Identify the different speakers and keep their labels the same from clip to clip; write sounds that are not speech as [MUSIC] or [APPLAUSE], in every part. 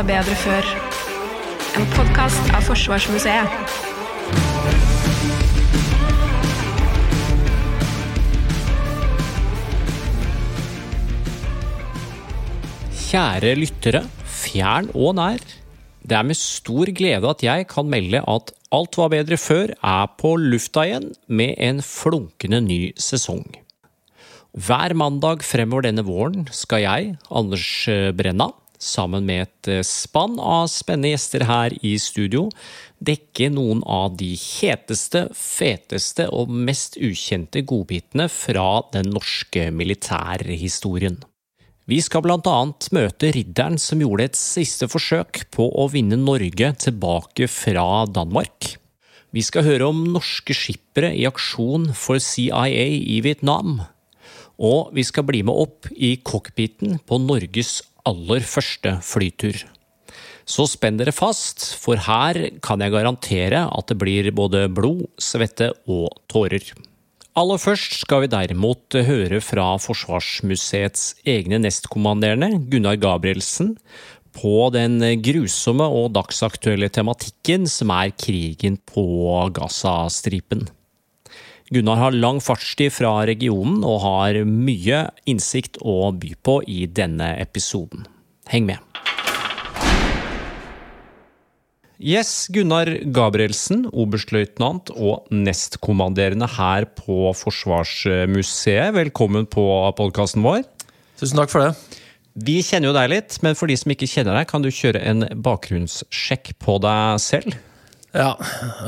Speaker 1: var bedre før. En podkast av Forsvarsmuseet.
Speaker 2: Kjære lyttere, fjern og nær. Det er med stor glede at jeg kan melde at Alt var bedre før er på lufta igjen med en flunkende ny sesong. Hver mandag fremover denne våren skal jeg, Anders Brenna, sammen med et spann av spennende gjester her i studio, dekke noen av de heteste, feteste og mest ukjente godbitene fra den norske militærhistorien. Vi skal blant annet møte ridderen som gjorde et siste forsøk på å vinne Norge tilbake fra Danmark. Vi skal høre om norske skippere i aksjon for CIA i Vietnam. Og vi skal bli med opp i cockpiten på Norges aller første flytur. Så spenn dere fast, for her kan jeg garantere at det blir både blod, svette og tårer. Aller først skal vi derimot høre fra Forsvarsmuseets egne nestkommanderende, Gunnar Gabrielsen, på den grusomme og dagsaktuelle tematikken som er krigen på Gazastripen. Gunnar har lang fartstid fra regionen og har mye innsikt å by på i denne episoden. Heng med! Yes, Gunnar Gabrielsen, oberstløytnant og nestkommanderende her på Forsvarsmuseet. Velkommen på podkasten vår.
Speaker 3: Tusen takk for det.
Speaker 2: Vi kjenner jo deg litt, men for de som ikke kjenner deg, kan du kjøre en bakgrunnssjekk på deg selv?
Speaker 3: Ja,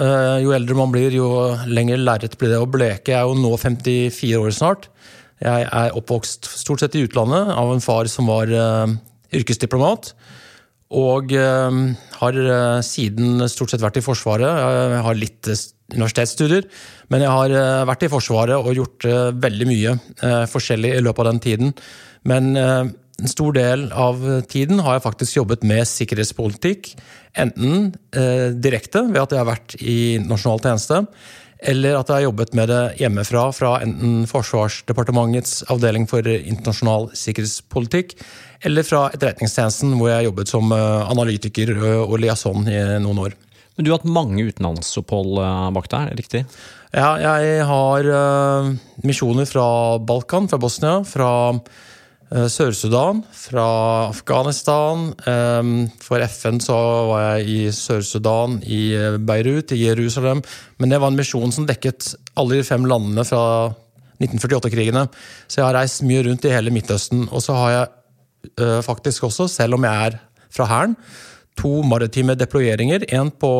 Speaker 3: eh, jo eldre man blir, jo lenger lerret blir det å bleke. Jeg er jo nå 54 år snart. Jeg er oppvokst stort sett i utlandet av en far som var uh, yrkesdiplomat. Og uh, har uh, siden stort sett vært i Forsvaret. Jeg har litt universitetsstudier, men jeg har vært i Forsvaret og gjort veldig mye forskjellig i løpet av den tiden. Men en stor del av tiden har jeg faktisk jobbet med sikkerhetspolitikk. Enten direkte ved at jeg har vært i nasjonal tjeneste, eller at jeg har jobbet med det hjemmefra fra enten Forsvarsdepartementets avdeling for internasjonal sikkerhetspolitikk, eller fra Etterretningstjenesten, hvor jeg har jobbet som analytiker og liaison i noen år.
Speaker 2: Men Du har hatt mange utenlandsopphold bak deg, riktig?
Speaker 3: Ja, jeg har misjoner fra Balkan, fra Bosnia, fra Sør-Sudan, fra Afghanistan. For FN så var jeg i Sør-Sudan, i Beirut, i Jerusalem. Men det var en misjon som dekket alle de fem landene fra 1948-krigene. Så jeg har reist mye rundt i hele Midtøsten. Og så har jeg faktisk også, selv om jeg er fra Hæren, to maritime deployeringer. En på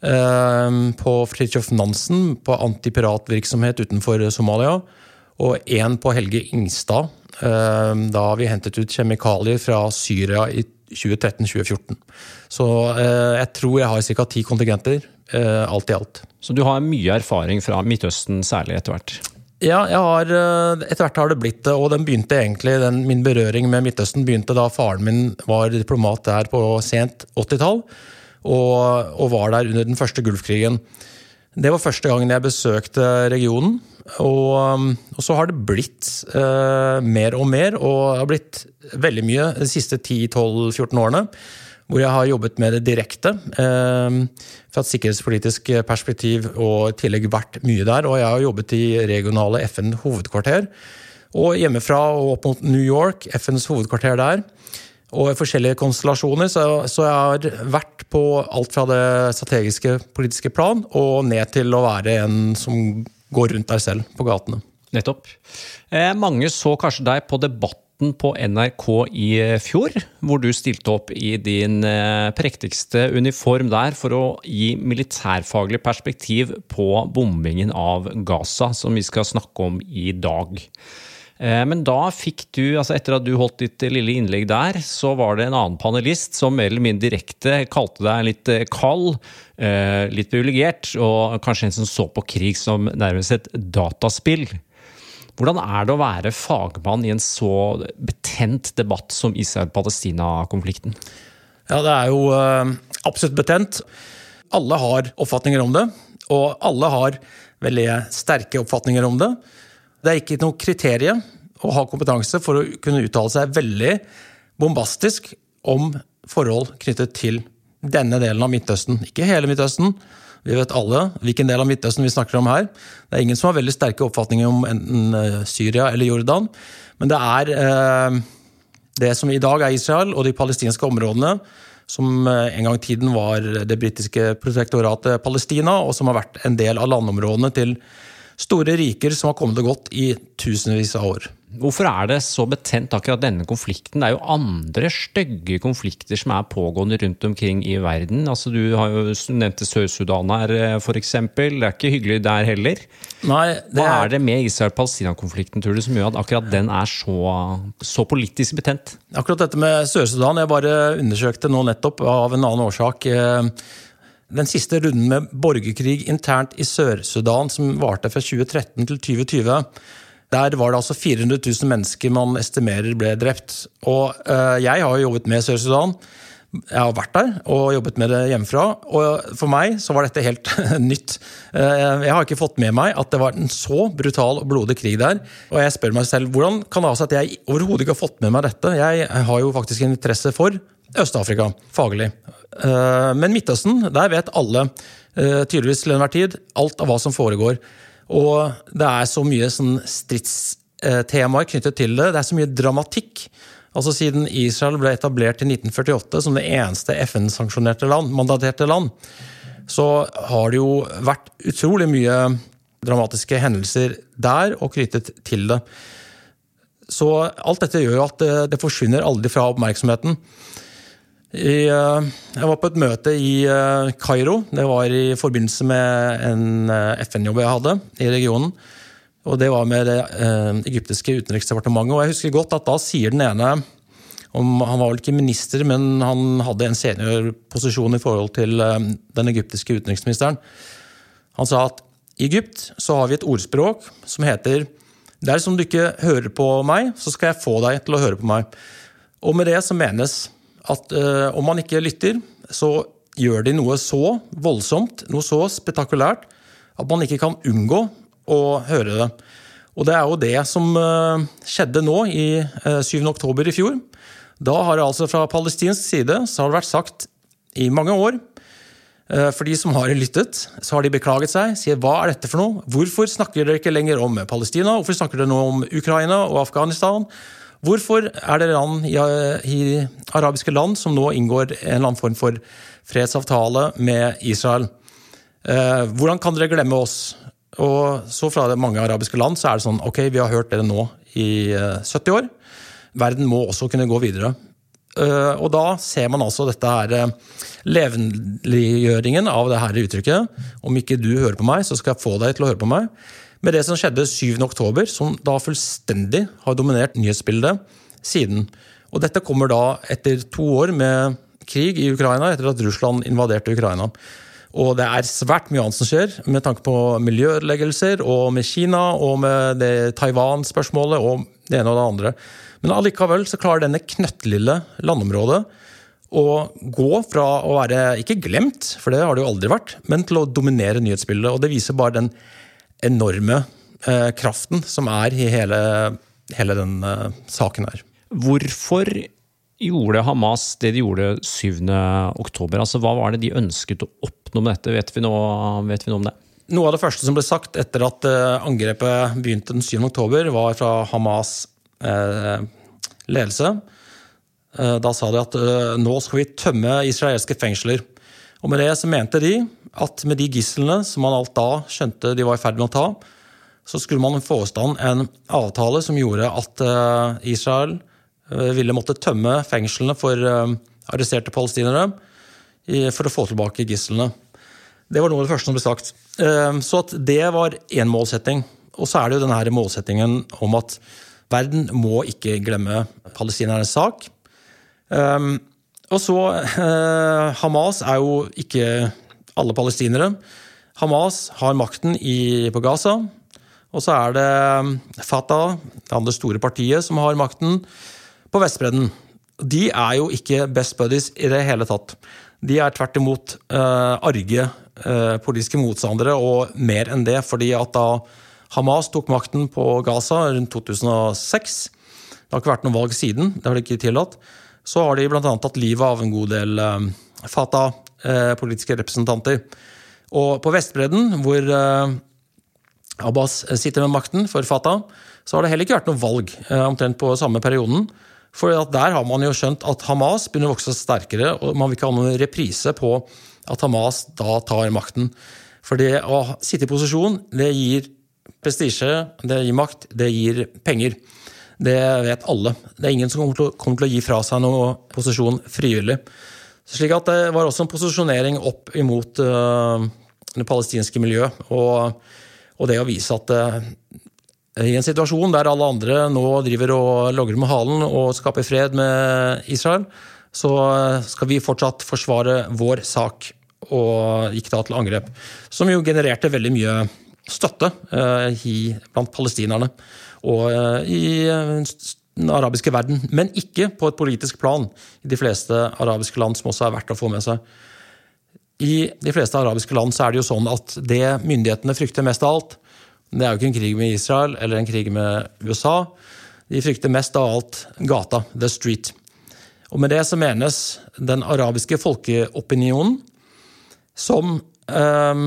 Speaker 3: på Fridtjof Nansen, på antipiratvirksomhet utenfor Somalia. Og én på Helge Ingstad, da vi hentet ut kjemikalier fra Syria i 2013-2014. Så jeg tror jeg har ca. ti kontingenter, alt i alt.
Speaker 2: Så du har mye erfaring fra Midtøsten, særlig etter hvert?
Speaker 3: Ja, har, etter hvert har det blitt det. Og den begynte egentlig, den, min berøring med Midtøsten begynte da faren min var diplomat der på sent 80-tall. Og, og, var der under den første Gulfkrigen. Det var første gangen jeg besøkte regionen. Og, og så har det blitt uh, mer og mer, og det har blitt veldig mye de siste 10-12-14 årene. Hvor jeg har jobbet med det direkte. Eh, fra et sikkerhetspolitisk perspektiv og i tillegg vært mye der. Og jeg har jobbet i regionale FN-hovedkvarter. Og hjemmefra og opp mot New York, FNs hovedkvarter der og i forskjellige konstellasjoner. Så, så, jeg har vært på alt fra det strategiske politiske plan og ned til å være en som går rundt der selv, på gatene.
Speaker 2: Nettopp. Eh, mange så kanskje deg på Debatten på NRK i fjor, hvor du stilte opp i din eh, prektigste uniform der for å gi militærfaglig perspektiv på bombingen av Gaza, som vi skal snakke om i dag. Men da fikk du, altså etter at du holdt ditt lille innlegg der, så var det en annen panelist som mer eller mindre direkte kalte deg litt kald, litt privilegert, og kanskje en som så på krig som nærmest et dataspill. Hvordan er det å være fagmann i en så betent debatt som Israel-Palestina-konflikten?
Speaker 3: Ja, det er jo absolutt betent. Alle har oppfatninger om det, og alle har veldig sterke oppfatninger om det. Det er ikke noe kriterium å ha kompetanse for å kunne uttale seg veldig bombastisk om forhold knyttet til denne delen av Midtøsten. Ikke hele Midtøsten. Vi vet alle hvilken del av Midtøsten vi snakker om her. Det er ingen som har veldig sterke oppfatninger om enten eh, Syria eller Jordan. Men det er eh, det som i dag er Israel og de palestinske områdene, som eh, en gang i tiden var det britiske protektoratet Palestina, og som har vært en del av landområdene til store riker som har kommet og gått i tusenvis av år.
Speaker 2: Hvorfor er det så betent akkurat denne konflikten? Det er jo andre stygge konflikter som er pågående rundt omkring i verden. Altså, du har jo nevnt Sør-Sudan her, eh, f.eks. Det er ikke hyggelig der heller.
Speaker 3: Nei,
Speaker 2: Hva er det med Israel-Palestina-konflikten tror du, som gjør at akkurat den er så, så politisk betent?
Speaker 3: Akkurat dette med Sør-Sudan, jeg bare undersøkte nå nettopp av en annen årsak. Eh, den siste runden med borgerkrig internt i Sør-Sudan, som varte fra 2013 til 2020 der var det altså 400 000 mennesker man estimerer ble drept. Og uh, jeg har jo jobbet med Sør-Sudan. Jeg har vært der og jobbet med det hjemmefra. Og for meg så var dette helt [LAUGHS] nytt. Uh, jeg har ikke fått med meg at det var en så brutal og blodig krig der. Og jeg spør meg selv hvordan kan det ha seg at jeg overhodet ikke har fått med meg dette? Jeg har jo faktisk en interesse for Øst-Afrika, faglig. Uh, men Midtøsten, der vet alle, tydeligvis til enhver tid, alt av hva som foregår. Og det er så mye sånn stridstemaer knyttet til det. Det er så mye dramatikk. Altså Siden Israel ble etablert i 1948 som det eneste FN-sanksjonerte land, mandaterte land, så har det jo vært utrolig mye dramatiske hendelser der og knyttet til det. Så alt dette gjør jo at det, det forsvinner aldri fra oppmerksomheten. I, eh, jeg var på et møte i eh, Kairo. Det var i forbindelse med en eh, FN-jobb jeg hadde i regionen. Og Det var med det egyptiske utenriksdepartementet. Og jeg husker godt at da sier den ene om, Han var vel ikke minister, men han hadde en seniorposisjon i forhold til den egyptiske utenriksministeren. Han sa at i Egypt så har vi et ordspråk som heter Det er som du ikke hører på meg, så skal jeg få deg til å høre på meg. Og med det så menes at uh, om man ikke lytter, så gjør de noe så voldsomt, noe så spetakulært, at man ikke kan unngå å høre det. Og det er jo det som uh, skjedde nå, i uh, 7. oktober i fjor. Da har det altså fra palestinsk side så har det vært sagt i mange år for de som har lyttet, så har de beklaget seg. Sier hva er dette for noe? Hvorfor snakker dere ikke lenger om Palestina? Hvorfor snakker dere nå om Ukraina og Afghanistan? Hvorfor er det land i, i, arabiske land som nå inngår en eller annen form for fredsavtale med Israel? Eh, hvordan kan dere glemme oss? Og så Fra mange arabiske land så er det sånn ok, vi har hørt dere nå i eh, 70 år. Verden må også kunne gå videre. Uh, og da ser man altså dette her uh, levendeliggjøringen av det her uttrykket. Om ikke du hører på meg, så skal jeg få deg til å høre på meg med det som skjedde 7.10, som da fullstendig har dominert nyhetsbildet siden. Og dette kommer da etter to år med krig i Ukraina, etter at Russland invaderte Ukraina. Og det er svært mye annet som skjer, med tanke på miljøødeleggelser, og med Kina, og med det Taiwan-spørsmålet, og det ene og det andre. Men allikevel så klarer denne knøttlille landområdet å gå fra å være ikke glemt, for det har det jo aldri vært, men til å dominere nyhetsbildet. Og det viser bare den enorme eh, kraften som er i hele, hele den eh, saken her.
Speaker 2: Hvorfor gjorde Hamas det de gjorde 7. oktober? Altså, hva var det de ønsket å oppnå med dette? Vet vi noe, vet vi noe om det?
Speaker 3: Noe av det første som ble sagt etter at uh, angrepet begynte den 7. oktober, var fra Hamas eh, ledelse. Uh, da sa de at nå skal vi tømme israelske fengsler. Og med det så mente de at med de gislene som man alt da skjønte de var i ferd med å ta, så skulle man få i stand en avtale som gjorde at eh, Israel eh, ville måtte tømme fengslene for eh, arresterte palestinere for å få tilbake gislene. Det var noe av det første som ble sagt. Så at det var én målsetting. Og så er det jo denne målsettingen om at verden må ikke glemme palestinernes sak. Og så Hamas er jo ikke alle palestinere. Hamas har makten i, på Gaza. Og så er det Fatah, det andre store partiet, som har makten på Vestbredden. De er jo ikke best buddies i det hele tatt. De er tvert imot uh, arge uh, politiske motstandere, og mer enn det. fordi at da Hamas tok makten på Gaza rundt 2006 Det har ikke vært noe valg siden, det har de ikke tillatt. så har de bl.a. tatt livet av en god del eh, Fatah-politiske representanter. Og på Vestbredden, hvor eh, Abbas sitter med makten for Fatah, så har det heller ikke vært noe valg eh, omtrent på samme perioden. For der har man jo skjønt at Hamas begynner å vokse sterkere, og man vil ikke ha noen reprise på at Hamas da tar makten. For det å sitte i posisjon, det gir prestisje, det gir makt, det gir penger. Det vet alle. Det er ingen som kommer til å gi fra seg noen posisjon frivillig. Slik at det var også en posisjonering opp imot uh, det palestinske miljøet. Og, og, det å vise at uh, i en situasjon der alle andre nå driver og logrer med halen og skaper fred med Israel, så skal vi fortsatt forsvare vår sak og gikk da til angrep. Som jo genererte veldig mye støtte uh, i, blant palestinerne og i den arabiske verden. Men ikke på et politisk plan i de fleste arabiske land, som også er verdt å få med seg. I de fleste arabiske land så er det jo sånn at det myndighetene frykter mest av alt, det er jo ikke en krig med Israel eller en krig med USA. De frykter mest av alt gata, the street. Og med det så menes den arabiske folkeopinionen som eh,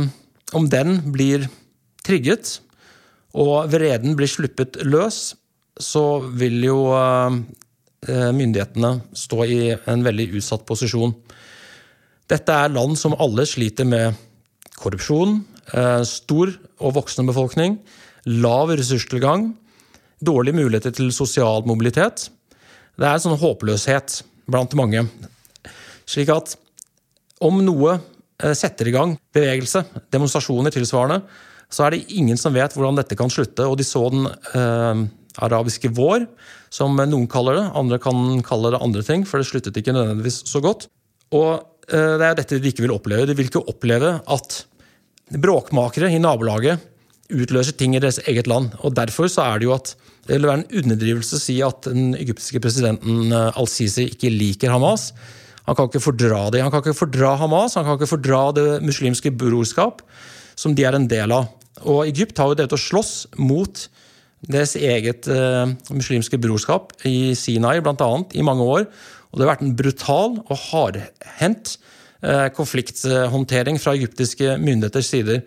Speaker 3: Om den blir trigget, og vreden blir sluppet løs, så vil jo eh, myndighetene stå i en veldig utsatt posisjon. Dette er land som alle sliter med korrupsjon, eh, stor og voksende befolkning, lav ressurstilgang, dårlige muligheter til sosial mobilitet. Det er en sånn håpløshet blant mange. Slik at om noe eh, setter i gang bevegelse, demonstrasjoner tilsvarende, så er det ingen som vet hvordan dette kan slutte. Og de så den eh, arabiske vår, som noen kaller det. Andre kan kalle det andre ting, for det sluttet ikke nødvendigvis så godt. Og eh, det er dette de ikke vil oppleve. De vil ikke oppleve at bråkmakere i nabolaget utløser ting i deres eget land. Og Derfor så er det jo at det vil være en underdrivelse å si at den egyptiske presidenten eh, al-Sisi ikke liker Hamas. Han kan ikke fordra det. Han kan ikke fordra Hamas, han kan ikke fordra det muslimske brorskap, som de er en del av. Og Egypt har jo drevet å slåss mot deres eget uh, muslimske brorskap i Sinai bl.a. i mange år. Og det har vært en brutal og hardhendt uh, konflikthåndtering fra egyptiske myndigheters sider.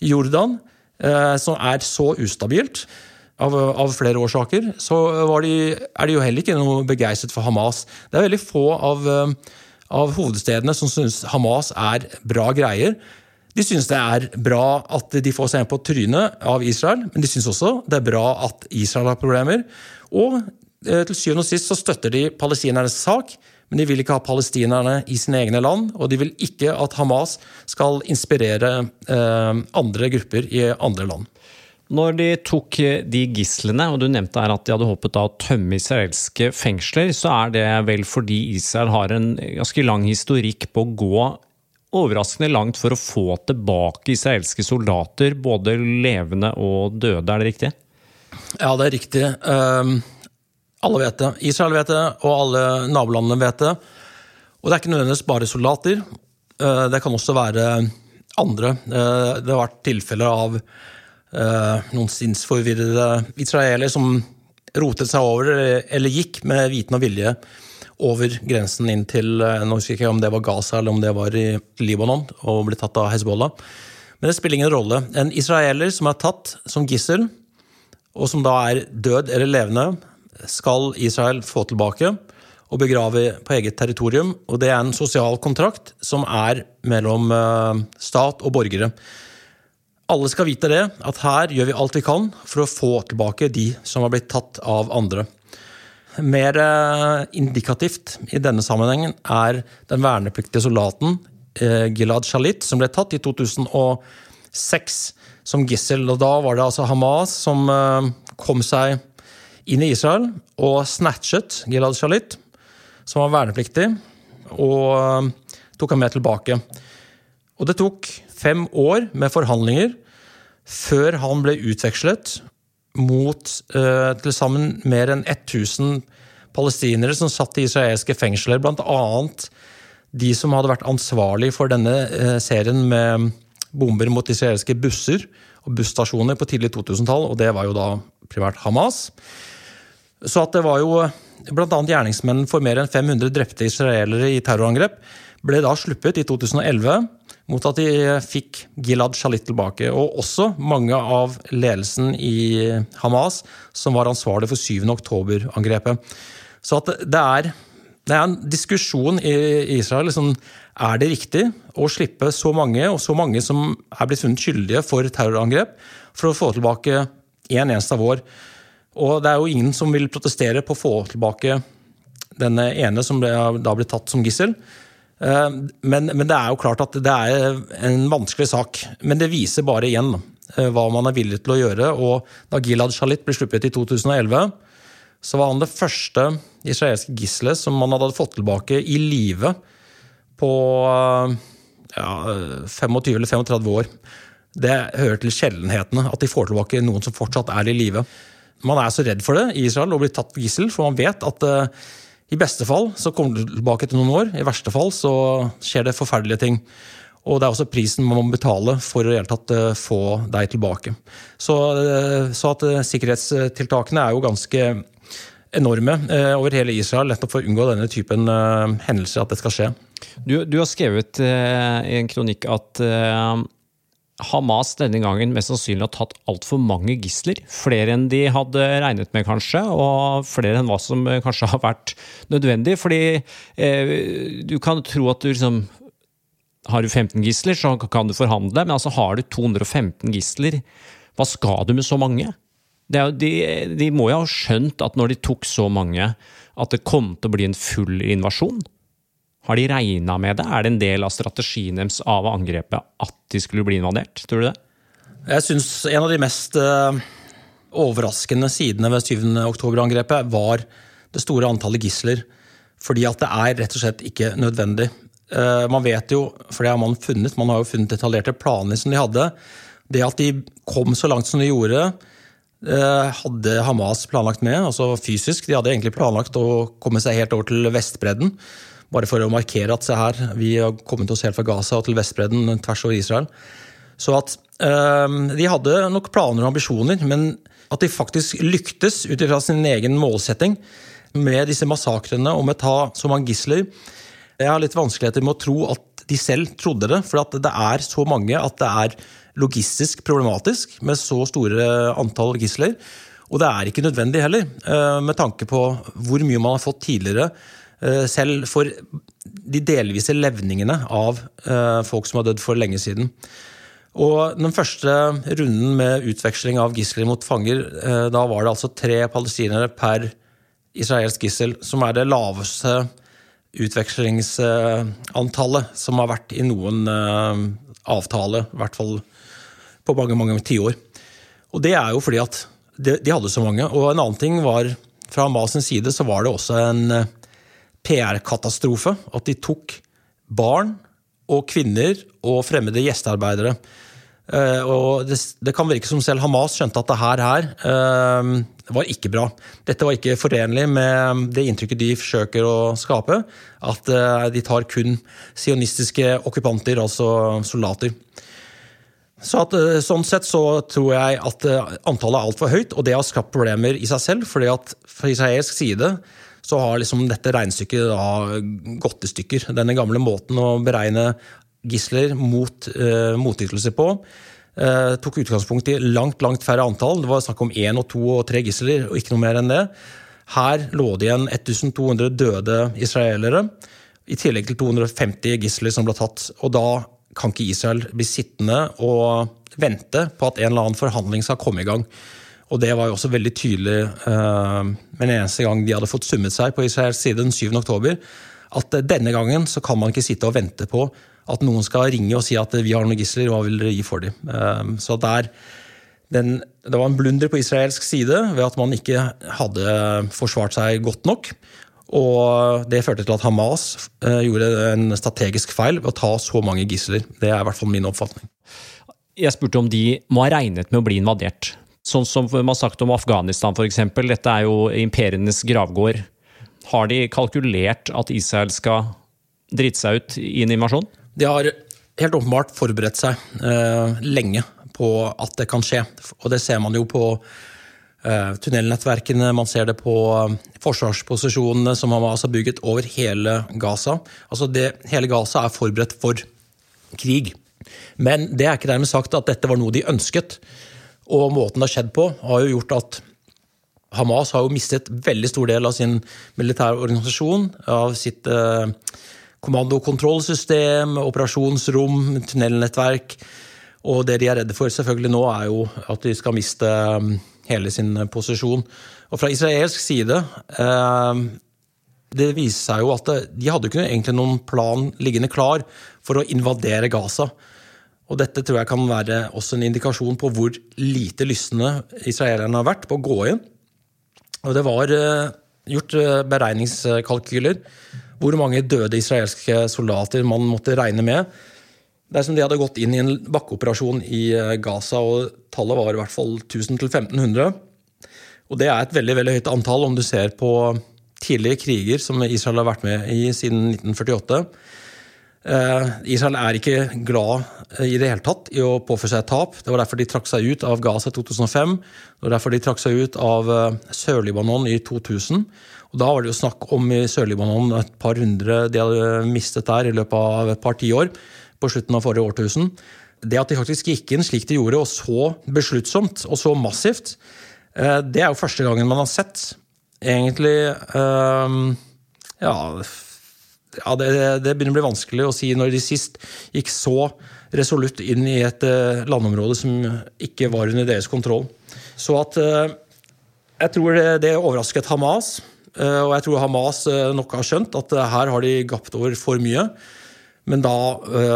Speaker 3: Jordan, uh, som er så ustabilt av, av flere årsaker, så de, er de jo heller ikke noe begeistret for Hamas. Det er veldig få av, av hovedstedene som syns Hamas er bra greier. De syns det er bra at de får seg en på trynet av Israel, men de syns også det er bra at Israel har problemer. Og eh, til syvende og sist så støtter de palestinernes sak, men de vil ikke ha palestinerne i sine egne land, og de vil ikke at Hamas skal inspirere eh, andre grupper i andre land.
Speaker 2: Når de tok de gislene, og du nevnte her at de hadde håpet å tømme israelske fengsler, så er det vel fordi Israel har en ganske lang historikk på å gå overraskende langt for å få tilbake israelske soldater, både levende og døde, er det riktig?
Speaker 3: Ja, det er riktig. Um, alle vet det. Israel vet det, og alle nabolandene vet det. Og det er ikke nødvendigvis bare soldater. Uh, det kan også være andre. Uh, det har vært tilfeller av uh, noen sinnsforvirrede israelere som rotet seg over, eller gikk med viten og vilje over grensen inn til eh, Nå husker jeg ikke om det var Gaza eller om det var i Libanon og ble tatt av Hezbollah. Men det spiller ingen rolle. En israeler som er tatt som gissel, og som da er død eller levende, skal Israel få tilbake og begrave på eget territorium. Og det er en sosial kontrakt som er mellom eh, stat og borgere. Alle skal vite det, at her gjør vi alt vi kan for å få tilbake de som har blitt tatt av andre. Mer eh, indikativt i denne sammenhengen er den vernepliktige soldaten eh, Gilad Shalit, som ble tatt i 2006 som gissel. Og da var det altså Hamas som eh, kom seg inn i Israel og snatchet Gilad Shalit, som var vernepliktig, og tok ham med tilbake. Og det tok fem år med forhandlinger før han ble utvekslet mot uh, til sammen mer enn 1000 palestinere som satt i israelske fengsler, bl.a. de som hadde vært ansvarlig for denne uh, serien med bomber mot israelske busser og busstasjoner på tidlig 2000-tall, og det var jo da primært Hamas. Så at det var jo bl.a. gjerningsmenn for mer enn 500 drepte israelere i terrorangrep, ble da sluppet i 2011 mot at de fikk Gilad Shalit tilbake. Og også mange av ledelsen i Hamas som var ansvarlig for 7. oktober-angrepet. Så det er, det er en diskusjon i Israel. Liksom, er det riktig å slippe så mange, og så mange som er blitt funnet skyldige for terrorangrep, for å få tilbake én eneste av vår? Og det er jo ingen som vil protestere på å få tilbake denne ene som ble, da ble tatt som gissel. Eh, men, men, det er jo klart at det er en vanskelig sak. Men det viser bare igjen eh, hva man er villig til å gjøre. Og da Gilad Shalit ble sluppet i 2011, så var han det første israelske gisselet som man hadde fått tilbake i live på ja, 25 eller 35 år. Det hører til sjeldenhetene at de får tilbake noen som fortsatt er i live. Man er så redd for det i Israel å bli tatt gissel, for man vet at i beste fall så kommer du tilbake etter noen år. I verste fall så skjer det forferdelige ting. Og det er også prisen man må betale for å tatt uh, få deg tilbake. Så, uh, så at sikkerhetstiltakene er jo ganske enorme over hele Israel, nettopp for å unngå denne typen hendelser, at det skal skje.
Speaker 2: Du, du har skrevet i en kronikk at Hamas denne gangen mest sannsynlig har tatt altfor mange gisler. Flere enn de hadde regnet med, kanskje, og flere enn hva som kanskje har vært nødvendig. Fordi eh, du kan tro at du liksom Har du 15 gisler, så kan du forhandle, men altså har du 215 gisler, hva skal du med så mange? Er, de, de må jo ha skjønt at når de tok så mange, at det kom til å bli en full invasjon. Har de regna med det? Er det en del av strategien deres av angrepet at de skulle bli invadert? Tror du det?
Speaker 3: Jeg syns en av de mest uh, overraskende sidene ved 7. oktober-angrepet var det store antallet gisler. Fordi at det er rett og slett ikke nødvendig. Uh, man vet jo, for det har man funnet, man har jo funnet detaljerte planer som de hadde. Det at de kom så langt som de gjorde, uh, hadde Hamas planlagt med, altså fysisk. De hadde egentlig planlagt å komme seg helt over til Vestbredden. Bare for å markere at se her, vi har kommet oss helt fra Gaza og til Vestbredden tvers over Israel. Så at øh, De hadde nok planer og ambisjoner, men at de faktisk lyktes ut ifra sin egen målsetting med disse massakrene og med å ta så mange gisler Jeg har litt vanskeligheter med å tro at de selv trodde det, for at det er så mange at det er logistisk problematisk med så store antall gisler. Og det er ikke nødvendig heller, øh, med tanke på hvor mye man har fått tidligere Eh, selv for de delvise levningene av eh, folk som har dødd for lenge siden. Og Den første runden med utveksling av gisler mot fanger, eh, da var det altså tre palestinere per israelsk gissel, som er det laveste utvekslingsantallet som har vært i noen avtale, i hvert fall på mange mange tiår. Og det er jo fordi at de hadde så mange. Og en annen ting var, fra Hamas' side så var det også en PR-katastrofe at de tok barn og kvinner og fremmede gjestearbeidere. Uh, og det, det, kan virke som selv Hamas skjønte at det her, her uh, var ikke bra. Dette var ikke forenlig med det inntrykket de forsøker å skape. At uh, de tar kun sionistiske okkupanter, altså soldater. Så at, sånn sett så tror jeg at antallet er altfor høyt, og det har skapt problemer i seg selv. fordi at Fra israelsk side så har liksom dette regnestykket da gått i stykker. Denne gamle måten å beregne gisler mot uh, motytelser på uh, tok utgangspunkt i langt langt færre antall. Det var snakk om én og to og tre gisler, og ikke noe mer enn det. Her lå det igjen 1200 døde israelere, i tillegg til 250 gisler som ble tatt. Og da kan ikke Israel bli sittende og vente på at en eller annen forhandling skal komme i gang. Og det var jo også veldig tydelig eh, med en eneste gang de hadde fått summet seg på Israels side den 7. oktober, at uh, denne gangen så kan man ikke sitte og vente på at noen skal ringe og si at uh, vi har noen gisler, hva vil dere gi for dem? Eh, så der, den, det var en blunder på israelsk side ved at man ikke hadde forsvart seg godt nok. Og det førte til at Hamas gjorde en strategisk feil ved å ta så mange gisler. Det er i hvert fall min oppfatning.
Speaker 2: Jeg spurte om de må ha regnet med å bli invadert. Sånn som man har sagt om Afghanistan f.eks. Dette er jo imperienes gravgård. Har de kalkulert at Israel skal drite seg ut i en invasjon?
Speaker 3: De har helt åpenbart forberedt seg eh, lenge på at det kan skje. Og det ser man jo på eh, tunnelnettverkene, man ser det på eh, forsvarsposisjonene som Hamas har bygget over hele Gaza. Altså det, hele Gaza er forberedt for krig. Men det er ikke dermed sagt at dette var noe de ønsket. Og måten det har skjedd på, har jo gjort at Hamas har jo mistet veldig stor del av sin militære organisasjon, av sitt eh, kommandokontrollsystem, operasjonsrom, tunnelnettverk. Og det de er redde for selvfølgelig nå, er jo at de skal miste um, hele sin posisjon. Og fra israelsk side eh, Det viser seg jo at de hadde ikke egentlig noen plan liggende klar for å invadere Gaza. Og dette tror jeg kan være også en indikasjon på hvor lite lystne israelerne har vært på å gå inn. Og det var eh, gjort eh, beregningskalkyler hvor mange døde israelske soldater man måtte regne med. Det er som de hadde gått inn i en bakkeoperasjon i eh, Gaza, og tallet var i hvert fall 1000-1500. Og det er et veldig veldig høyt antall om du ser på tidligere kriger som Israel har vært med i siden 1948. Eh, Israel er ikke glad i det hele tatt i å påføre seg tap. Det var derfor de trakk seg ut av Gaza i 2005. Det var derfor de trakk seg ut av eh, Sør-Libanon i 2000. Og Da var det jo snakk om i Sør-Libanon et par hundre de hadde mistet der i løpet av et par tiår på slutten av forrige årtusen. Det at de faktisk gikk inn slik de gjorde, og så besluttsomt og så massivt, eh, det er jo første gangen man har sett egentlig Ja, ja det, det, begynner å bli vanskelig å si når de sist gikk så resolutt inn i et uh, landområde som ikke var under deres kontroll. Så at uh, jeg tror det, det overrasket Hamas. Eh, og jeg tror Hamas eh, nok har skjønt at eh, her har de gapt over for mye. Men da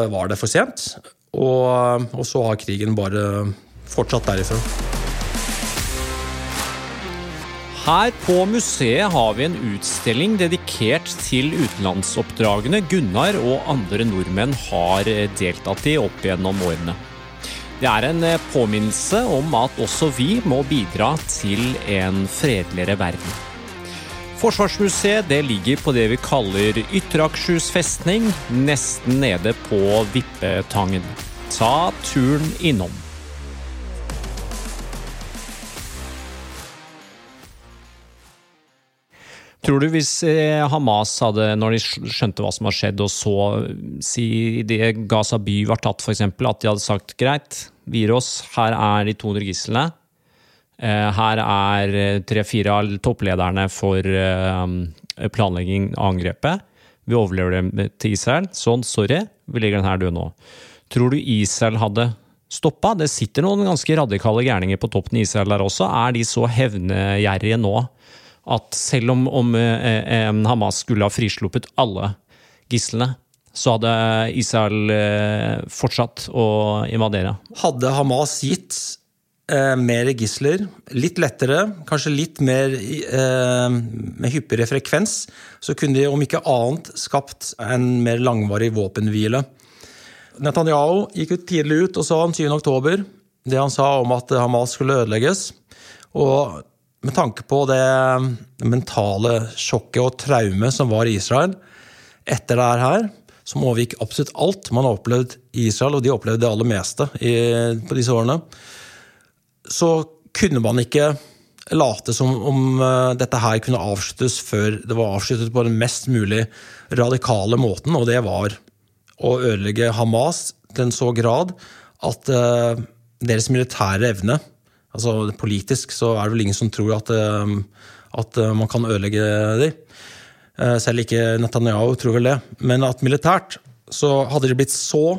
Speaker 3: var det for sent. Og, og så har krigen bare fortsatt derifra.
Speaker 2: Her på museet har vi en utstilling dedikert til utenlandsoppdragene Gunnar og andre nordmenn har deltatt i opp gjennom årene. Det er en påminnelse om at også vi må bidra til en fredeligere verden. Forsvarsmuseet ligger på det vi kaller Ytre Akershus festning, nesten nede på Vippetangen. Ta turen innom. Tror du hvis eh, Hamas hadde, når de skjønte hva som har skjedd, og så si det Gaza by var tatt, f.eks., at de hadde sagt greit, vi gir oss, her er de 200 gislene. Eh, her er eh, tre-fire av topplederne for planlegging av angrepet. Vi overlever dem til Israel. Sånn, sorry, vi legger den her død nå. Tror du Israel hadde stoppa? Det sitter noen ganske radikale gærninger på toppen i Israel der også. Er de så hevngjerrige nå at selv om, om eh, Hamas skulle ha frisluppet alle gislene, så hadde Israel eh, fortsatt å invadere?
Speaker 3: Hadde Hamas gitt eh, mer gisler, litt lettere, kanskje litt mer eh, med hyppigere frekvens, så kunne de om ikke annet skapt en mer langvarig våpenhvile. Netanyahu gikk ut tidlig ut og sa den 7. oktober det han sa om at Hamas skulle ødelegges. Og med tanke på det mentale sjokket og traumet som var i Israel etter det her, så overgikk absolutt alt man har opplevd i Israel, og de opplevde det aller meste i, på disse årene så kunne man ikke late som om eh, dette her kunne avsluttes før det var avsluttet på den mest mulig radikale måten, og det var å ødelegge Hamas til en så grad at uh, deres militære evne altså Politisk så er det vel ingen som tror at, uh, at uh, man kan ødelegge dem. Selv ikke Netanyahu tror vel det. Men at militært så hadde de blitt så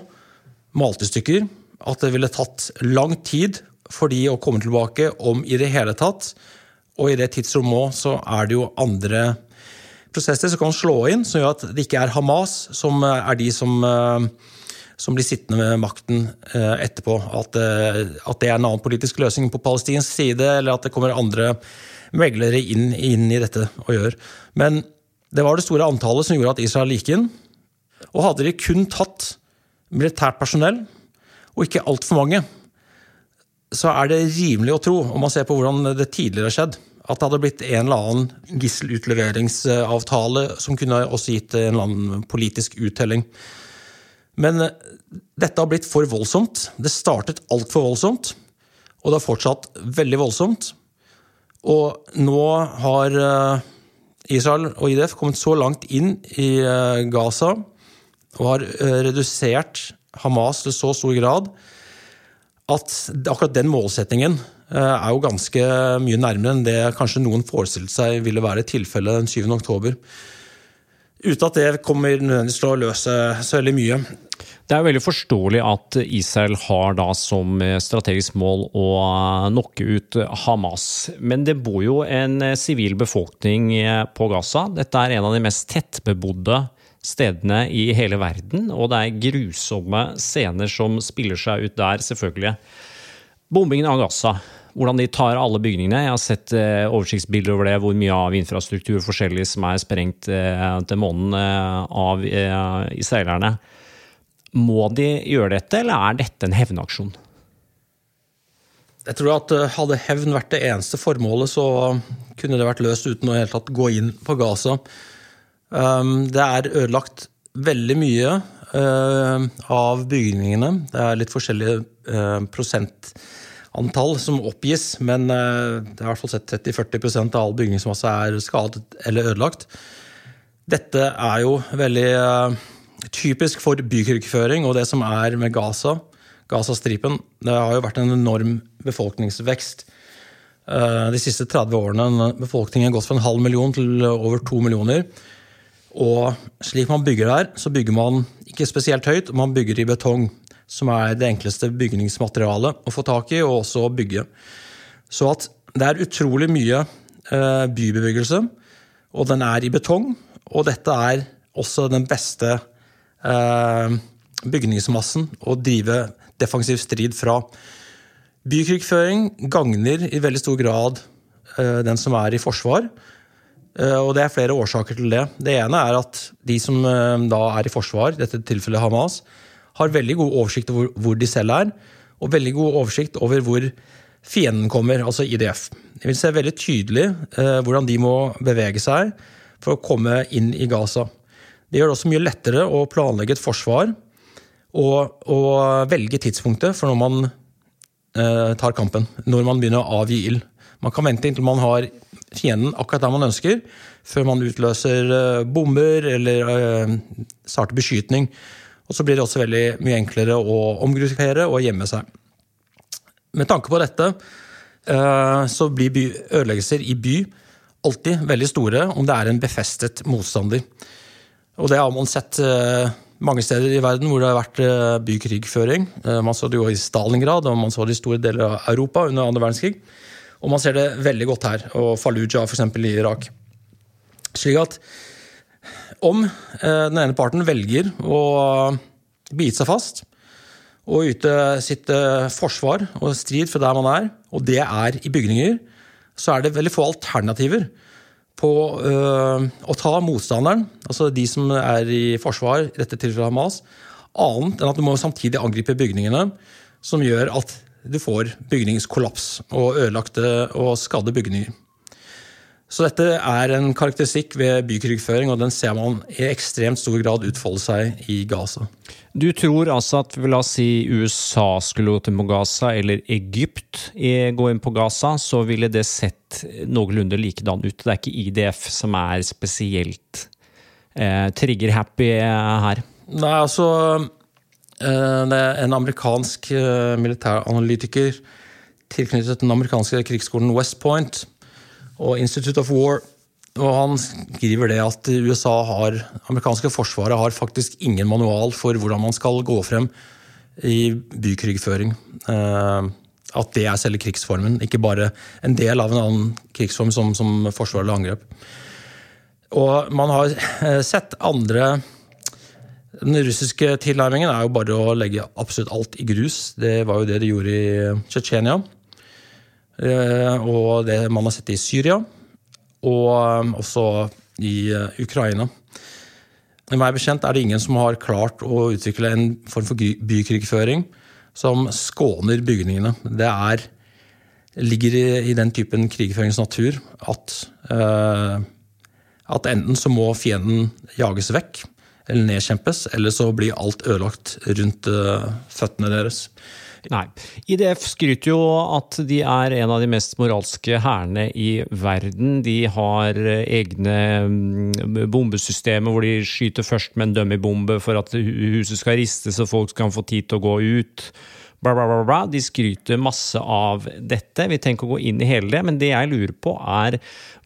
Speaker 3: malt i stykker at det ville tatt lang tid for de å komme tilbake om i det hele tatt. Og i det tidsrommet òg så er det jo andre prosesser som kan slå inn, som gjør at det ikke er Hamas som er de som, eh, som blir sittende med makten eh, etterpå. At, eh, at, det er en annen politisk løsning på palestinsk side, eller at det kommer andre meglere inn, inn i dette og gjør. Men det var det store antallet som gjorde at Israel gikk inn. Og hadde de kun tatt militært personell, og ikke altfor mange, så er det rimelig å tro, om man ser på hvordan det tidligere har skjedd, at det hadde blitt en eller annen gisselutleveringsavtale som kunne også gitt en eller annen politisk uttelling. Men eh, dette har blitt for voldsomt. Det startet altfor voldsomt, og det har fortsatt veldig voldsomt. Og nå har eh, Israel og IDF kommet så langt inn i eh, Gaza og har redusert Hamas til så stor grad at akkurat den målsettingen er jo ganske mye nærmere enn det kanskje noen forestilte seg ville være tilfellet den 7. oktober. Uten at det kommer nødvendigvis til å løse så veldig mye.
Speaker 2: Det er veldig forståelig at Israel har da som strategisk mål å knocke ut Hamas. Men det bor jo en sivil befolkning på Gaza. Dette er en av de mest tettbebodde stedene i hele verden, og det er grusomme scener som spiller seg ut der, selvfølgelig. Bombingen av Gaza hvordan de tar alle bygningene. Jeg har sett eh, oversiktsbilder over det, hvor mye av infrastruktur forskjellig som er sprengt eh, til månen eh, av israelerne. Må de gjøre dette, eller er dette en hevnaksjon?
Speaker 3: Jeg tror at Hadde hevn vært det eneste formålet, så kunne det vært løst uten å helt tatt gå inn på Gaza. Um, det er ødelagt veldig mye av bygningene. Det er litt forskjellige prosent antall som oppgis, men eh, det er i hvert fall sett 30-40 av all bygningsmasse er skadet eller ødelagt. Dette er jo veldig eh, typisk for bykrigføring og det som er med Gaza. Gazastripen. Det har jo vært en enorm befolkningsvekst eh, de siste 30 årene. Befolkningen har gått fra en halv million til over to millioner. Og slik man bygger der, så bygger man ikke spesielt høyt, man bygger i betong som er det enkleste bygningsmaterialet å få tak i, og også å bygge. Så at det er utrolig mye eh, bybebyggelse, og den er i betong. Og dette er også den beste eh, bygningsmassen å drive defensiv strid fra. Bykrigføring gagner i veldig stor grad eh, den som er i forsvar. Og Det er flere årsaker til det. Det ene er at de som da er i forsvar, i dette tilfellet Hamas, har veldig god oversikt over hvor de selv er, og veldig god oversikt over hvor fienden kommer, altså IDF. De vil se veldig tydelig eh, hvordan de må bevege seg for å komme inn i Gaza. Det gjør det også mye lettere å planlegge et forsvar og, og velge tidspunktet for når man eh, tar kampen. Når man begynner å avgi ild. Man kan vente inntil man har fienden akkurat der man ønsker, før man utløser eh, bomber eller eh, starter beskytning. Og så blir det også veldig mye enklere å omgruppere og gjemme seg. Med tanke på dette eh, så blir ødeleggelser i by alltid veldig store om det er en befestet motstander. Og det har man sett eh, mange steder i verden hvor det har vært eh, bykrigføring. Man så det jo i Stalingrad og man så det i store deler av Europa under andre verdenskrig. Og man ser det veldig godt her, og Fallujah f.eks. i Irak. Slik at om eh, den ene parten velger å bite seg fast og yte sitt eh, forsvar og strid fra der man er, og det er i bygninger, så er det veldig få alternativer på øh, å ta motstanderen, altså de som er i forsvar, i dette tilfellet Hamas, annet enn at du må samtidig angripe bygningene, som gjør at du får bygningskollaps og ødelagte og skadde bygninger. Så dette er en karakteristikk ved bykrigføring, og den ser man i ekstremt stor grad utfolde seg i Gaza.
Speaker 2: Du tror altså at la oss si USA skulle gå til Gaza, eller Egypt gå inn på Gaza, så ville det sett noenlunde likedan ut? Det er ikke IDF som er spesielt eh, trigger-happy her?
Speaker 3: Nei, altså eh, en amerikansk eh, militæranalytiker tilknyttet den amerikanske krigsskolen West Point og Institute of War. Og han skriver det at USA har, amerikanske forsvaret har faktisk ingen manual for hvordan man skal gå frem i bykrigføring. Eh, at det er selve krigsformen, ikke bare en del av en annen krigsform som, som forsvar eller angrep. Og man har eh, sett andre Den russiske tilnærmingen er jo bare å legge absolutt alt i grus. Det var jo det de gjorde i Tsjetsjenia. Eh, og det man har sett i Syria, og um, også i uh, Ukraina. Meg bekjent er det ingen som har klart å utvikle en form for bykrigføring som skåner bygningene. Det er, ligger i, den typen krigførings natur at, uh, at enten så må fienden jages vekk, eller nedkjempes, eller så blir alt ødelagt rundt føttene deres.
Speaker 2: Nei. IDF skryter jo at de er en av de mest moralske hærene i verden. De har egne mm, bombesystemer hvor de skyter først med en dummybombe for at huset skal ristes og folk skal få tid til å gå ut. Bla, bla, bla, bla. De skryter masse av dette. Vi tenker å gå inn i hele det, men det jeg lurer på er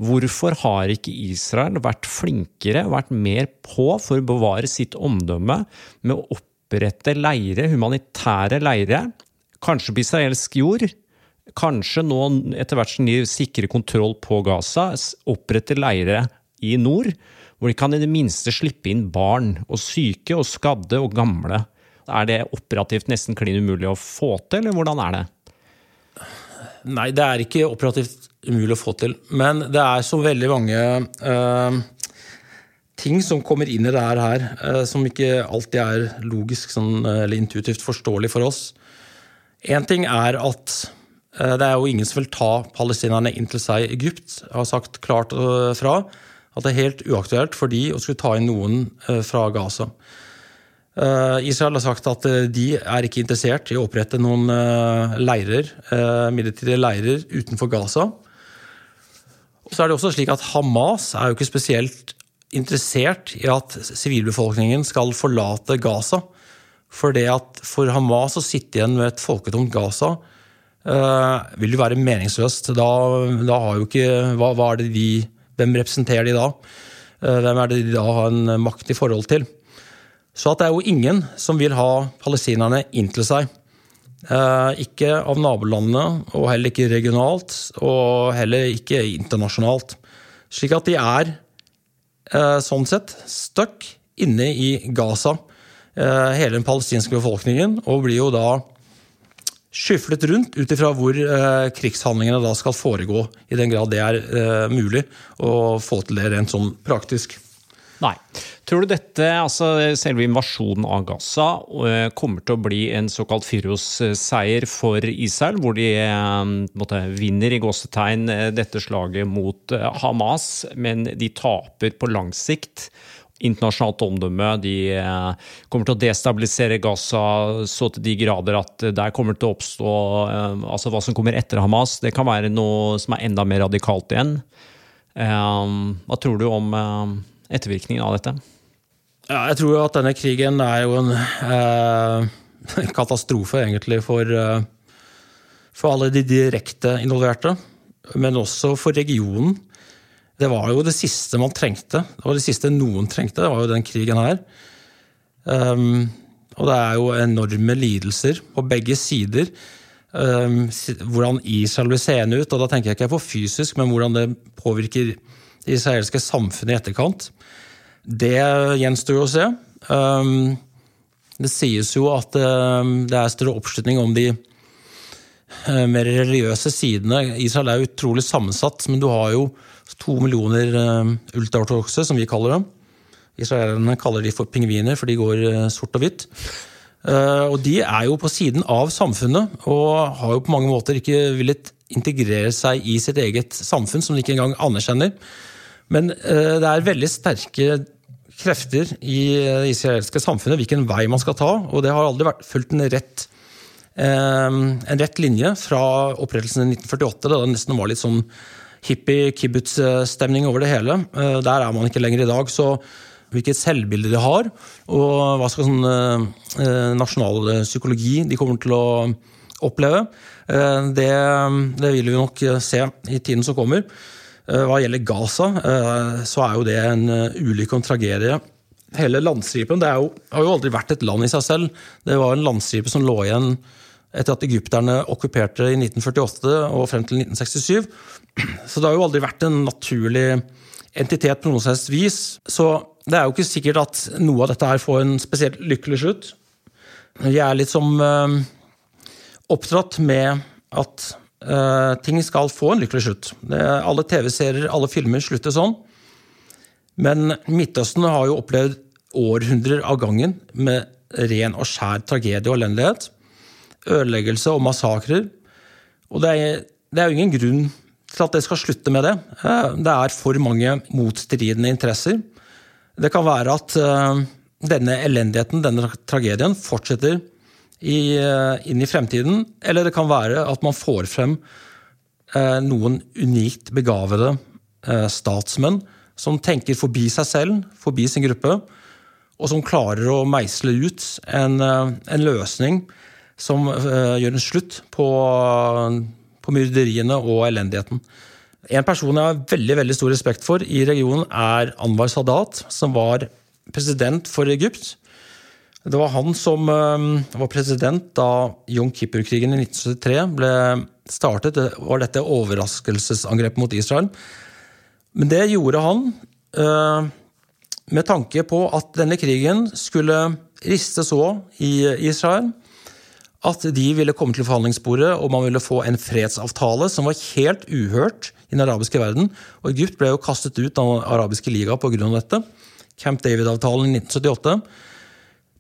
Speaker 2: hvorfor har ikke Israel vært flinkere, vært mer på for å bevare sitt omdømme med å opprette leire, humanitære leire, Kanskje på israelsk jord. Kanskje nå, etter hvert som de sikrer kontroll på Gaza, oppretter leire i nord, hvor de kan i det minste slippe inn barn og syke og skadde og gamle. Er det operativt nesten klin umulig å få til, eller hvordan er det?
Speaker 3: Nei, det er ikke operativt umulig å få til. Men det er så veldig mange uh, ting som kommer inn i det her, uh, som ikke alltid er logisk sånn, eller intuitivt forståelig for oss. Én ting er at eh, det er jo ingen som vil ta palestinerne inn til seg Egypt. Har sagt klart eh, fra at det er helt uaktuelt for de å skulle ta inn noen eh, fra Gaza. Israel har sagt at de er ikke interessert i å opprette noen leirer, midlertidige leirer utenfor Gaza. Så er det også slik at Hamas er jo ikke spesielt interessert i at sivilbefolkningen skal forlate Gaza. For det at for Hamas å sitte igjen med et folketomt Gaza uh, vil jo være meningsløst. Da, da har jo ikke hva, hva, er det de, Hvem representerer de da? Uh, hvem er det de da har en makt i forhold til? Så at det er jo ingen som vil ha palestinerne inntil seg. Uh, ikke av nabolandene, og heller ikke regionalt, og heller ikke internasjonalt. Slik at de er sånn sett stuck inne i Gaza. Eh, hele den palestinske befolkningen, og blir jo da skyflet rundt ut ifra hvor eh, krigshandlingene da skal foregå, i den grad det er eh, mulig å få til det rent sånn praktisk.
Speaker 2: Nei. Tror du dette, altså selve invasjonen av Gaza, kommer til å bli en såkalt Fyros-seier for Israel, hvor de måtte, vinner i gåsetegn dette slaget mot Hamas, men de taper på lang sikt? Internasjonalt omdømme. De eh, kommer til å destabilisere Gaza så til de grader at der kommer til å oppstå eh, altså Hva som kommer etter Hamas, det kan være noe som er enda mer radikalt igjen. Eh, hva tror du om ettervirkningen av dette?
Speaker 3: Ja, jeg tror jo at denne krigen er jo en eh, [LAUGHS] katastrofe, egentlig, for, for alle de direkte involverte. Men også for regionen. Det var jo det siste man trengte. Det var det siste noen trengte. Det var jo den krigen her. Um, og det er jo enorme lidelser på begge sider. Um, hvordan Israel blir seende ut. Og da tenker jeg ikke på fysisk, men hvordan det påvirker det israelske samfunnet i etterkant. Det gjenstår jo å se. Um, det sies jo at det er større oppslutning om de uh, mer religiøse sidene. Israel er utrolig sammensatt, men du har jo to millioner uh, ultraortodokse, som vi kaller dem. Israelerne kaller de for pingviner, for de går uh, sort og hvitt. Uh, og de er jo på siden av samfunnet, og har jo på mange måter ikke villet integrere seg i sitt eget samfunn, som de ikke engang anerkjenner. Men det er veldig sterke krefter i det israelske samfunnet hvilken vei man skal ta, og det har aldri vært fulgt en rett, en rett linje fra opprettelsen i 1948, da det nesten var litt sånn hippie kibbutz-stemning over det hele. Eh, der er man ikke lenger i dag. Så hvilket selvbilde de har, og hva skal sånn eh, nasjonal psykologi de kommer til å oppleve, eh, det, det, vil vi nok se i tiden som kommer. Hva gjelder Gaza, så er jo det en ulykke og en tragedie. Hele landstripen det jo, har jo aldri vært et land i seg selv. Det var en landstripe som lå igjen etter at egypterne okkuperte i 1948 og frem til 1967. Så det har jo aldri vært en naturlig entitet på noe slags vis. Så det er jo ikke sikkert at noe av dette her får en spesielt lykkelig slutt. Vi er litt som øh, oppdratt med at øh, ting skal få en lykkelig slutt. Det, alle TV-serier, alle filmer slutter sånn. Men Midtøsten har jo opplevd århundrer av gangen med ren og skjær tragedie og elendighet. Ødeleggelse og massakrer. Og det er, det er jo ingen grunn til at det skal slutte med det. Eh, det er for mange motstridende interesser. Det kan være at eh, denne elendigheten, denne tragedien, fortsetter i, inn i fremtiden. Eller det kan være at man får frem noen unikt begavede statsmenn som tenker forbi seg selv, forbi sin gruppe, og som klarer å meisle ut en, en løsning som gjør en slutt på, på myrderiene og elendigheten. En person jeg har veldig veldig stor respekt for i regionen, er Anwar Sadat, som var president for Egypt. Det var han som eh, var president da Jom Kippur-krigen i 1973 ble startet. Det var dette overraskelsesangrepet mot Israel. Men det gjorde han eh, med tanke på at denne krigen skulle riste så i Israel at de ville komme til forhandlingsbordet og man ville få en fredsavtale som var helt uhørt i den arabiske verden. Og Egypt ble jo kastet ut av den arabiske liga pga. dette. Camp David-avtalen i 1978.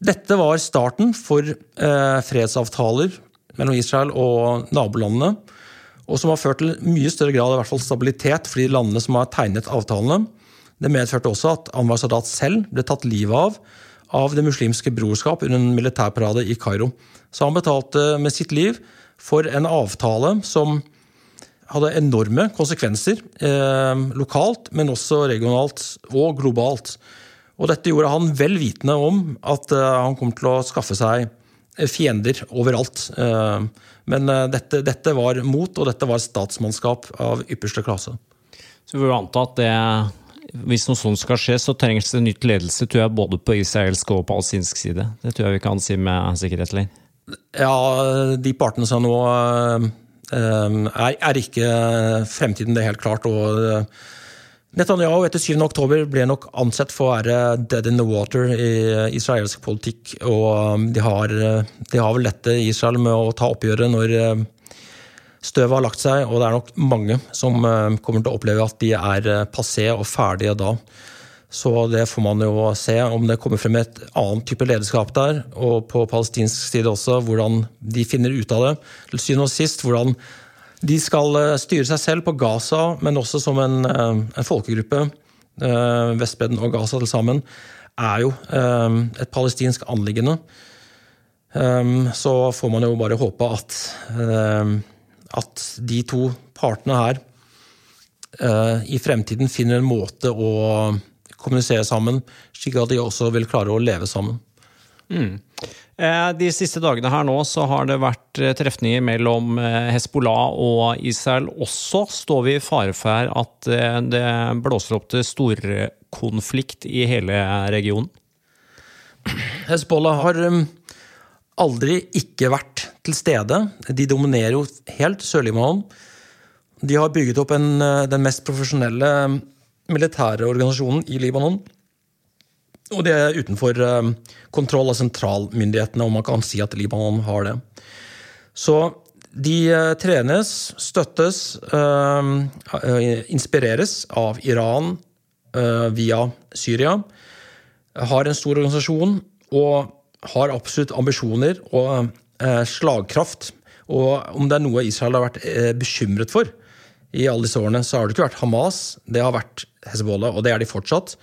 Speaker 3: Dette var starten for eh, fredsavtaler mellom Israel og nabolandene. Og som har ført til mye større grad i hvert fall stabilitet for de landene som har tegnet avtalene. Det medførte også at Anwar Sadat selv ble tatt livet av av Det muslimske brorskap under en militærparade i Kairo. Så han betalte med sitt liv for en avtale som hadde enorme konsekvenser eh, lokalt, men også regionalt og globalt. Og dette gjorde han vel vitende om at eh, han kom til å skaffe seg fiender overalt. Eh, men eh, dette, dette, var mot, og dette var statsmannskap av ypperste klasse.
Speaker 2: Så vi vil anta at det hvis noe sånt skal skje, så trengs det nytt ledelse, tror jeg, både på israelsk og palestinsk side. Det tror jeg vi kan si med sikkerhet. Eller?
Speaker 3: Ja, de partene som nå eh, er, ikke fremtiden, det er helt klart. og eh, Netanyahu etter 7. oktober ble nok ansett for å være dead in the water i israelsk politikk. Og de har, de har vel dette Israel med å ta oppgjøret når Støvet har lagt seg, og det er nok mange som eh, kommer til å oppleve at de er eh, passé og ferdige da. Så det får man jo se, om det kommer frem et annet type lederskap der, og på palestinsk side også, hvordan de finner ut av det. Til syvende og sist hvordan de skal eh, styre seg selv på Gaza, men også som en, en folkegruppe. Vestbredden og Gaza til sammen er jo et palestinsk anliggende. Så får man jo bare håpe at at de to partene her i fremtiden finner en måte å kommunisere sammen, slik at de også vil klare å leve sammen.
Speaker 2: Mm. Eh, de siste dagene her nå så har det vært eh, trefninger mellom Hezbollah og Israel. Også står vi i fare for at det blåser opp til storkonflikt i hele regionen?
Speaker 3: Hezbollah har aldri ikke vært til stede. De dominerer jo helt Sør-Libanon. De har bygget opp en, eh, den mest profesjonelle militære organisasjonen i Libanon. Og det er utenfor eh, kontroll av sentralmyndighetene, om man kan si at Libanon har det. Så de eh, trenes, støttes, inspireres av Iran via Syria. Har en stor organisasjon og har absolutt ambisjoner og eh, slagkraft. Og om det er noe Israel har vært eh, bekymret for i alle disse årene, så har det ikke vært Hamas, det har vært Hezbollah, og det er de fortsatt.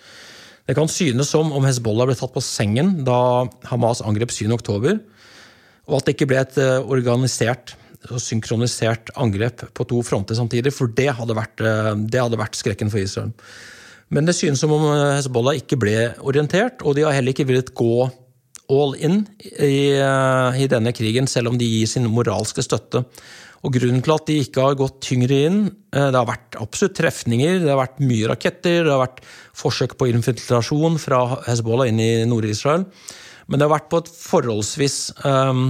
Speaker 3: Det kan synes som om Hezbollah ble tatt på sengen da Hamas angrep 7.10, og at det ikke ble et eh, organisert og synkronisert angrep på to fronter samtidig, for det hadde vært, det hadde vært skrekken for Israel. Men det synes som om Hezbollah ikke ble orientert, og de har heller ikke villet gå all in i, eh, i, denne krigen, selv om de gir sin moralske støtte. Og Grunnen til at de ikke har gått tyngre inn eh, Det har vært absolutt trefninger, det har vært mye raketter, det har vært forsøk på infiltrasjon fra Hezbollah inn i Nord-Israel. Men det har vært på et forholdsvis um,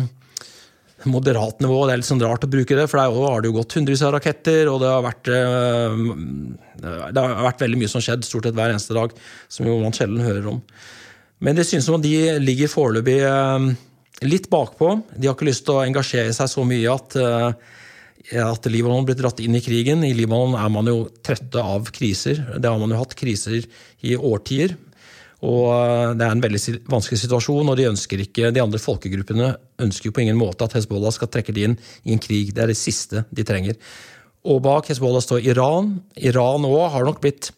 Speaker 3: moderat nivå. Det er litt sånn rart å bruke det, for der har det jo gått hundrevis av raketter, og det har, vært, uh, det har vært veldig mye som skjedd stort sett hver eneste dag, som jo man sjelden hører om. Men det synes som om de ligger foreløpig eh, litt bakpå. De har ikke lyst til å engasjere seg så mye at, eh, at Libanon blir dratt inn i krigen. I Libanon er man jo trøtte av kriser. Det har man jo hatt kriser i årtier. Og eh, Det er en veldig vanskelig situasjon, og de, ønsker ikke, de andre folkegruppene ønsker jo på ingen måte at Hezbollah skal trekke de inn i en krig. Det er det siste de trenger. Og bak Hezbollah står Iran. Iran òg har nok blitt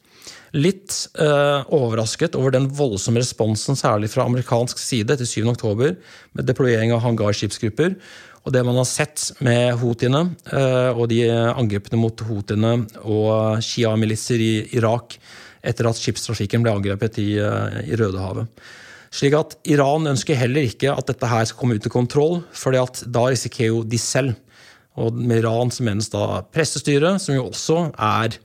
Speaker 3: litt eh, overrasket over den voldsomme responsen, særlig fra amerikansk side etter 7.10, med deployering av hangarskipsgrupper. Og det man har sett med houthiene eh, og de angrepene mot houthiene og Shia-militser i Irak etter at skipstrafikken ble angrepet i, eh, i Rødehavet. Slik at Iran ønsker heller ikke at dette her skal komme ut av kontroll, for da risikerer jo de selv. Og med Iran så menes da pressestyret, som jo også er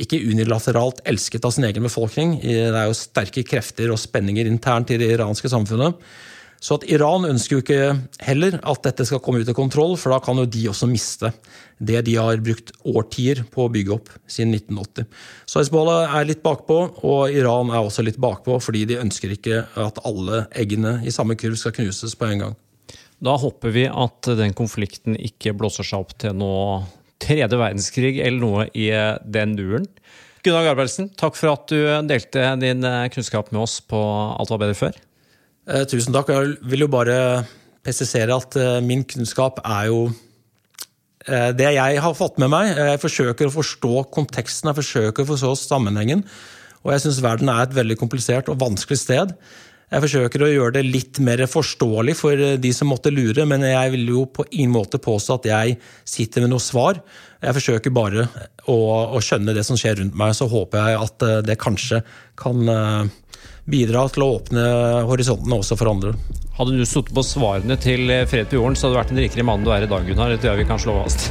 Speaker 3: ikke unilateralt elsket av sin egen befolkning. Det er jo sterke krefter og spenninger internt i det iranske samfunnet. Så at Iran ønsker jo ikke heller at dette skal komme ut av kontroll, for da kan jo de også miste det de har brukt årtier på å bygge opp siden 1980. Så Hizbollah er litt bakpå, og Iran er også litt bakpå, fordi de ønsker ikke at alle eggene i samme kurv skal knuses på en gang.
Speaker 2: Da håper vi at den konflikten ikke blåser seg opp til noe tredje verdenskrig eller noe i den duren. Gunnar Garbergsen, takk for at du delte din kunnskap med oss på Alt var bedre før.
Speaker 3: Eh, tusen takk. Jeg vil jo bare presisere at min kunnskap er jo det jeg har fått med meg. Jeg forsøker å forstå konteksten, jeg forsøker å forstå sammenhengen. Og jeg syns verden er et veldig komplisert og vanskelig sted. Jeg forsøker å gjøre det litt mer forståelig for de som måtte lure, men jeg vil jo på ingen måte påstå at jeg sitter med noe svar. Jeg forsøker bare å, å skjønne det som skjer rundt meg, så håper jeg at eh, det kanskje kan eh, bidra til å åpne horisontene også for andre.
Speaker 2: Hadde du sittet på svarene til Fred på jorden, så hadde du vært en rikere mann du er i dag, Gunnar. Det tror jeg vi kan slå fast.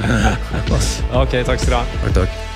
Speaker 2: [LAUGHS] ok, takk skal du ha.
Speaker 3: Takk, takk.